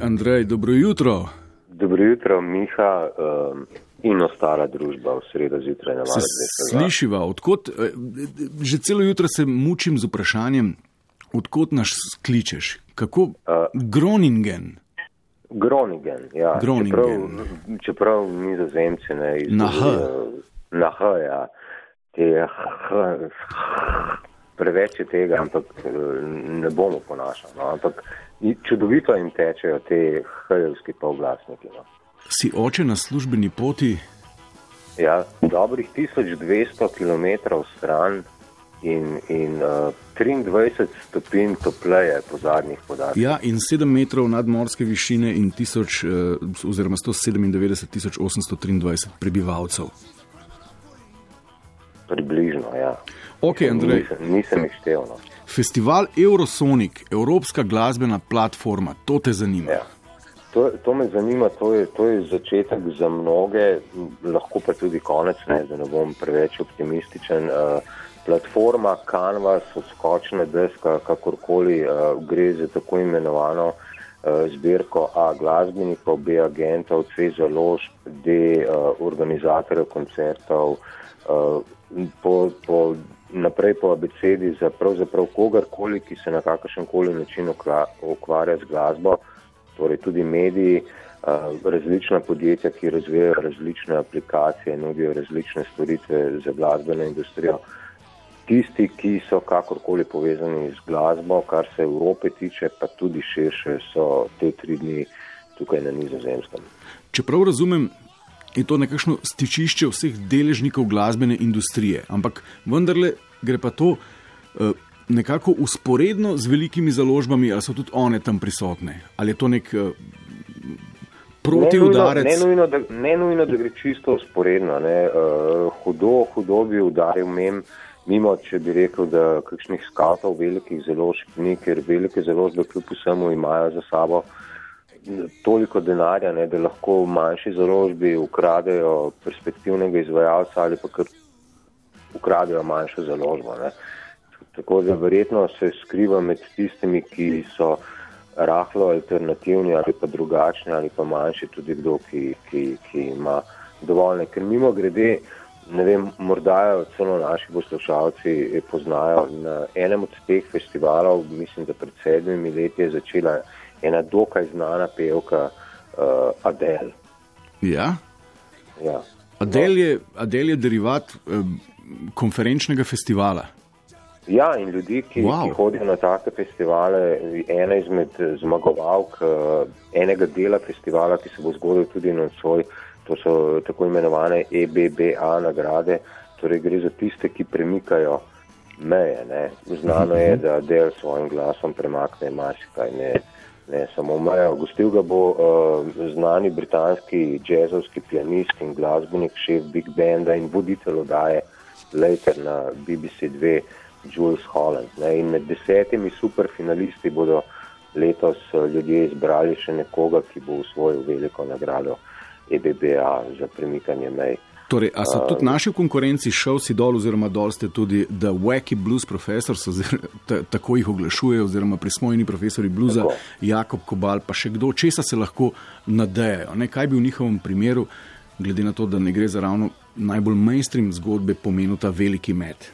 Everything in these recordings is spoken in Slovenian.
Andrej, dobro jutro. Dobro jutro, Miha um, in ostala družba v sredo zjutraj na Valjdu. slišiva, odkot, eh, že celo jutro se mučim z vprašanjem, odkot nas kličeš? Kako? Groningen. Groningen, ja. Groningen. Čeprav, čeprav nizozemci ne Na H. Na H, ja. Te H, preveč je tega, ampak eh, ne bomo ponašali. No. Ampak čudovito jim tečejo te hajevski polglasniki. No. Si oče na službeni poti? Ja, dobrih 1200 km stran in, in uh, 23 stopinj topleje po zadnjih podatkih. Ja, in 7 metrov nadmorske višine in 1000, eh, oziroma 197 823 prebivalcev. Približno, ja. Ok, Andrej. Nisem, nisem jih štel. No. Festival Eurosonic, evropska glasbena platforma, to te zanima. Ja. To, to me zanima, to je, to je začetek za mnoge, lahko pa tudi konec, ne, da ne bom preveč optimističen. Uh, platforma Canvas, odskočna deska, kakorkoli uh, gre za tako imenovano uh, zbirko A glasbenikov, B agentov, C založb, D uh, organizatorjev koncertov, uh, po, po, naprej po abecedi za pravzaprav kogarkoli, ki se na kakršen koli način ukvarja z glasbo torej tudi mediji, različna podjetja, ki razvijajo različne aplikacije, nudijo različne storitve za glasbeno industrijo. Tisti, ki so kakorkoli povezani z glasbo, kar se Evrope tiče, pa tudi širše, so te tri dni tukaj na nizozemskem. Čeprav razumem, je to nekakšno stičišče vseh deležnikov glasbene industrije, ampak vendarle gre pa to eh, nekako usporedno z velikimi založbami, ali so tudi one tam prisotne, ali je to nek eh, protiudarec. Ne nujno, ne, nujno, da, ne nujno, da gre čisto usporedno. Ne. Uh, hudo, hudo bi udaril mem, mimo, če bi rekel, da kakšnih skatov velikih založb ni, ker velike založbe kljub vsemu imajo za sabo toliko denarja, ne, da lahko manjši založbi ukradejo perspektivnega izvajalca ali pa kar ukradejo manjšo založbo. Ne. Tako da verjetno se skriva med tistimi, ki so rahlo alternativni ali pa drugačni ali pa manjši tudi kdo, ki, ki, ki ima dovolj. Ker mimo grede, ne vem, morda celo naši poslušalci poznajo na enem od teh festivalov, mislim, da pred sedmimi leti je začela ena dokaj znana pevka uh, Adele. Ja? Ja. Adel je, Adel je derivat eh, konferenčnega festivala. Ja, in ljudi, ki, Wow. ki hodijo na take festivale, ena izmed eh, zmagovalk eh, enega dela festivala, ki se bo zgodil tudi na svoj, to so tako imenovane EBBA nagrade, torej gre za tiste, ki premikajo meje. Ne. Znano je, da del svojim glasom premakne marsikaj, ne, ne samo mejo. Gostil ga bo uh, znani britanski jazzovski pianist in glasbenik, šef Big Banda in voditelj odaje Later na BBC 2. Jules Holland. Ne, in med desetimi superfinalisti bodo letos eh, ljudje izbrali še nekoga, ki bo usvojil veliko nagrado EBBA za premikanje mej. Torej, a so tudi naši v konkurenci šel si dol, oziroma dol ste tudi The Wacky Blues Professors, oziroma ta, tako jih oglašujejo, oziroma prismojeni profesori bluza, Tako. Jakob Kobal, pa še kdo, česa se lahko nadejajo. Ne, kaj bi v njihovem primeru, glede na to, da ne gre za ravno najbolj mainstream zgodbe, pomenil ta veliki met?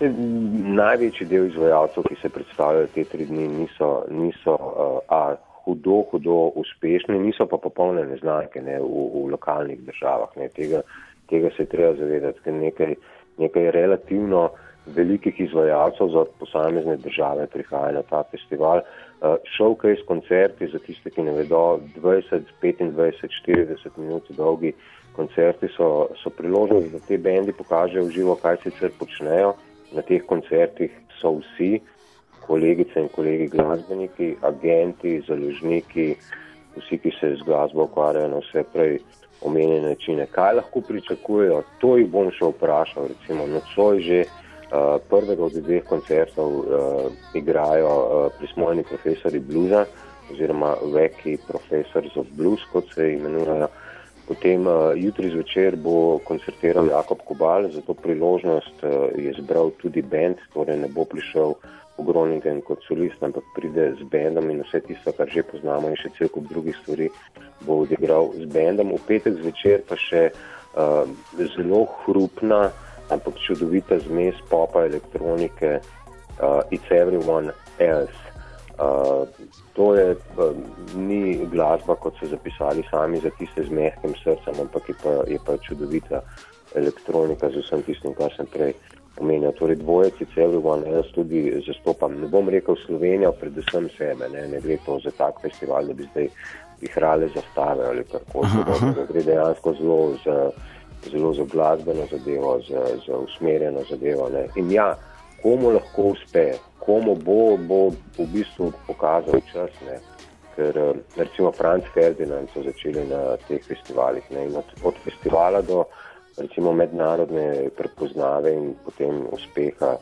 Se, največji del izvajalcev, ki se predstavljajo te tri dni, niso, niso uh, a, hudo, hudo uspešni, niso pa popolne neznanke ne, v, v lokalnih državah. Ne. Tega, tega se je treba zavedati, ker nekaj, nekaj relativno velikih izvajalcev za posamezne države prihaja na ta festival. Uh, showcase koncerti za tiste, ki ne vedo, 20, 25, 40 minut dolgi koncerti so, so priložnosti, da te bendi pokažejo v živo, kaj sicer počnejo. Na teh koncertih so vsi, kolegice in kolegi glasbeniki, agenti, založniki, vsi, ki se z glasbo ukvarjajo na vse prej omenjene načine. Kaj lahko pričakujejo, to jih bom še vprašal. Recimo, nocoj že uh, prvega od dveh koncertov uh, igrajo uh, prismojeni profesori bluza oziroma veki profesors of blues, kot se imenujejo. Potem uh, jutri zvečer bo koncertiral Jakob Kobal, za to priložnost uh, je zbral tudi bend, torej ne bo prišel Groningen kot solist, ampak pride z bendom in vse tisto, kar že poznamo in še cel kup drugih stvari bo odigral z bendom. V petek zvečer pa še uh, zelo hrupna, ampak čudovita zmes popa elektronike uh, It's Everyone Else. Uh, to je, uh, ni glasba, kot so zapisali sami za tiste z mehkim srcem, ampak je pa, je pa čudovita elektronika z vsem tistim, kar sem prej omenjal. Torej, dvojec je cel one, jaz tudi zastopam. Ne bom rekel Slovenijo, predvsem sebe, ne, ne gre to za tak festival, da bi zdaj vihrale zastave ali kako koli. Da gre dejansko zelo za, zelo za glasbeno zadevo, za, za usmerjeno zadevo. Ne. In ja, komu lahko uspe, komu bo, bo v bistvu pokazal čas. Ne. Ker recimo Franz Ferdinand so začeli na teh festivalih. Ne, od, od festivala do recimo mednarodne prepoznave in potem uspeha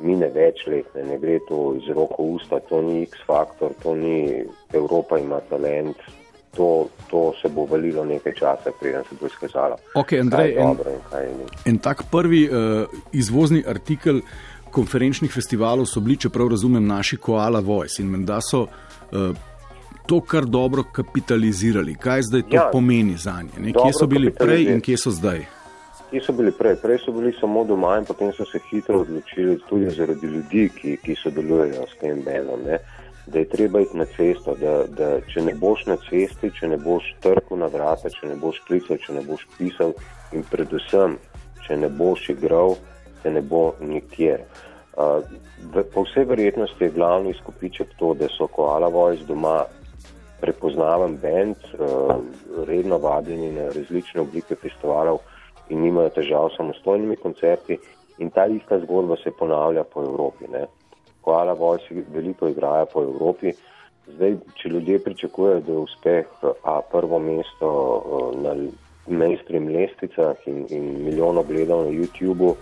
mine več let, ne, ne gre to iz roko usta, to ni X-faktor, to ni Evropa ima talent, to, to se bo valilo nekaj časa, preden se bo izkazalo. Ok, Andrej, en, en tak prvi uh, izvozni artikel konferenčnih festivalov so bili, čeprav razumem, naši Koala Voice in menda so uh, to kar dobro kapitalizirali. Kaj zdaj to ja, pomeni za nje? Kje so bili prej in kje so zdaj? Kje so bili prej? Prej so bili samo doma in potem so se hitro odločili tudi zaradi ljudi, ki, ki sodelujejo s tem bendom, ne? da je treba iti na cesto, da, da če ne boš na cesti, če ne boš trkal na vrata, če ne boš klical, če ne boš pisal in predvsem, če ne boš igral, se ne bo nikjer. Uh, po vsej verjetnosti je glavni izkupiček to, da so Koala Voice doma prepoznaven bend, uh, redno vabljeni na različne oblike festivalov in nimajo težav s samostojnimi koncerti. In ta ista zgodba se ponavlja po Evropi. Ne. Koala Vojsi veliko igrajo po Evropi. Zdaj, če ljudje pričakujejo, da je uspeh a prvo mesto na mainstream lestvicah in, in milijon ogledov na YouTubu,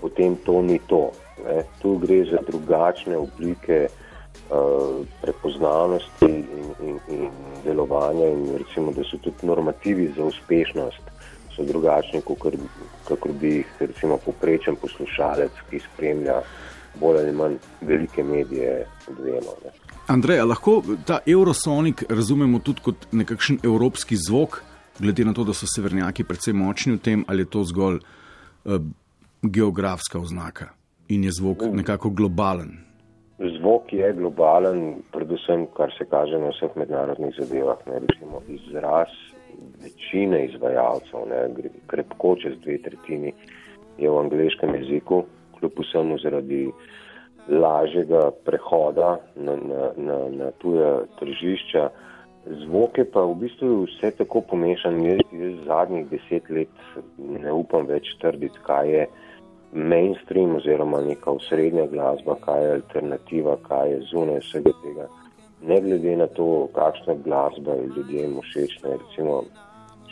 potem to ni to. Ne. Tu gre za drugačne oblike uh, prepoznavnosti in, in, in delovanja in recimo, da so tudi normativi za uspešnost so drugačni, kot bi jih recimo poprečen poslušalec, ki spremlja bolj ali manj velike medije, odvemo. Andrej, lahko ta Eurosonik razumemo tudi kot nekakšen evropski zvok, glede na to, da so severnjaki predvsem močni v tem, ali je to zgolj uh, geografska oznaka in je zvok mm. nekako globalen. Zvok je globalen, predvsem kar se kaže na vseh mednarodnih zadevah, ne recimo izraz večine izvajalcev, ne, krepko čez dve tretjini, je v angliškem jeziku, kljub vsemu zaradi lažjega prehoda na, na, na, na tuja tržišča. Zvok je pa v bistvu vse tako pomešan. Jaz, jaz zadnjih deset let ne upam več trditi, kaj je mainstream oziroma neka osrednja glasba, kaj je alternativa, kaj je zunaj vsega tega ne glede na to, kakšna glasba je ljudem všečna. Recimo,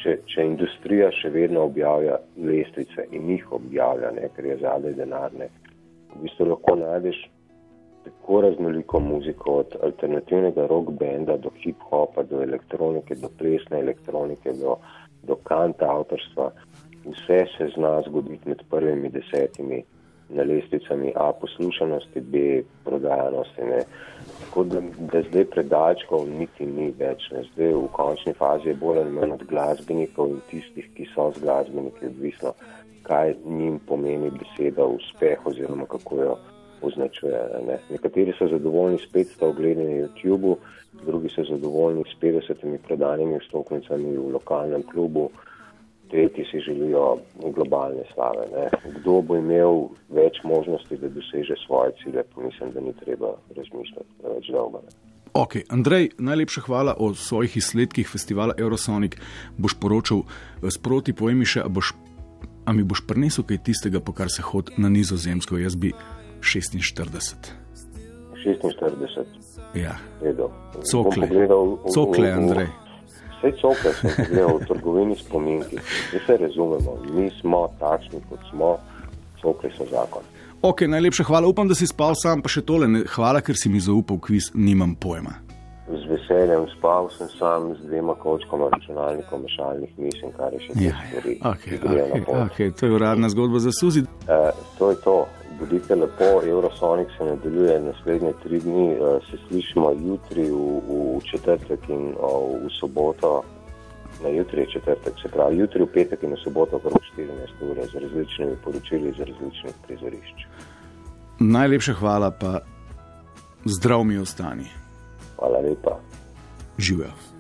če, če industrija še vedno objavlja lestvice in jih objavlja, ne, ker je zadaj denarne, v bistvu lahko najdeš tako raznoliko muziko, od alternativnega rock benda do hip-hopa, do elektronike, do plesne elektronike, do, do kanta avtorstva. Vse se zna zgoditi med prvimi desetimi na lestvicami A poslušanosti, B prodajanosti. Ne. Tako da, da zdaj predalčkov niti ni več. Ne. Zdaj v končni fazi je bolj ali manj od glasbenikov in tistih, ki so z glasbeniki odvisno, kaj njim pomeni beseda uspeh oziroma kako jo označuje. Ne. Nekateri so zadovoljni s 500 ogledi na YouTubu, drugi so zadovoljni s 50 prodanimi vstopnicami v lokalnem klubu tretji si želijo globalne slave. Ne. Kdo bo imel več možnosti, da doseže svoje cilje, mislim, da ni treba razmišljati več dolgo. Ne. Ok, Andrej, najlepša hvala o svojih izsledkih festivala Eurosonic. Boš poročal eh, sproti, povej mi še, a, boš, a mi boš prinesel kaj tistega, po kar se hod na nizozemsko, jaz bi 46. 46. Ja. Cokle. Cokle, Andrej. Vse čoke sem gledal v trgovini spominki. Mi se razumemo, mi smo takšni, kot smo, čoke so zakon. Ok, najlepša hvala. Upam, da si spal sam, pa še tole. Hvala, ker si mi zaupal kviz, nimam pojma. Z veseljem spal sem sam z dvema kočkama računalnikov, mešalnih mišljenj, kar je še nekaj ja, ja. stvari. Okay, okay, okay. To je uradna zgodba za Suzi. Uh, to je to. Budite lepo, Eurosonic se nadaljuje naslednje tri dni, se slišimo jutri v, v četrtek in v soboto. Na jutri je četrtek, se pravi, jutri v petek in v soboto, kar 14 ure, z različnimi poročili iz različnih prizorišč. Najlepša hvala, pa zdrav mi ostani. Hvala lepa. Živijo.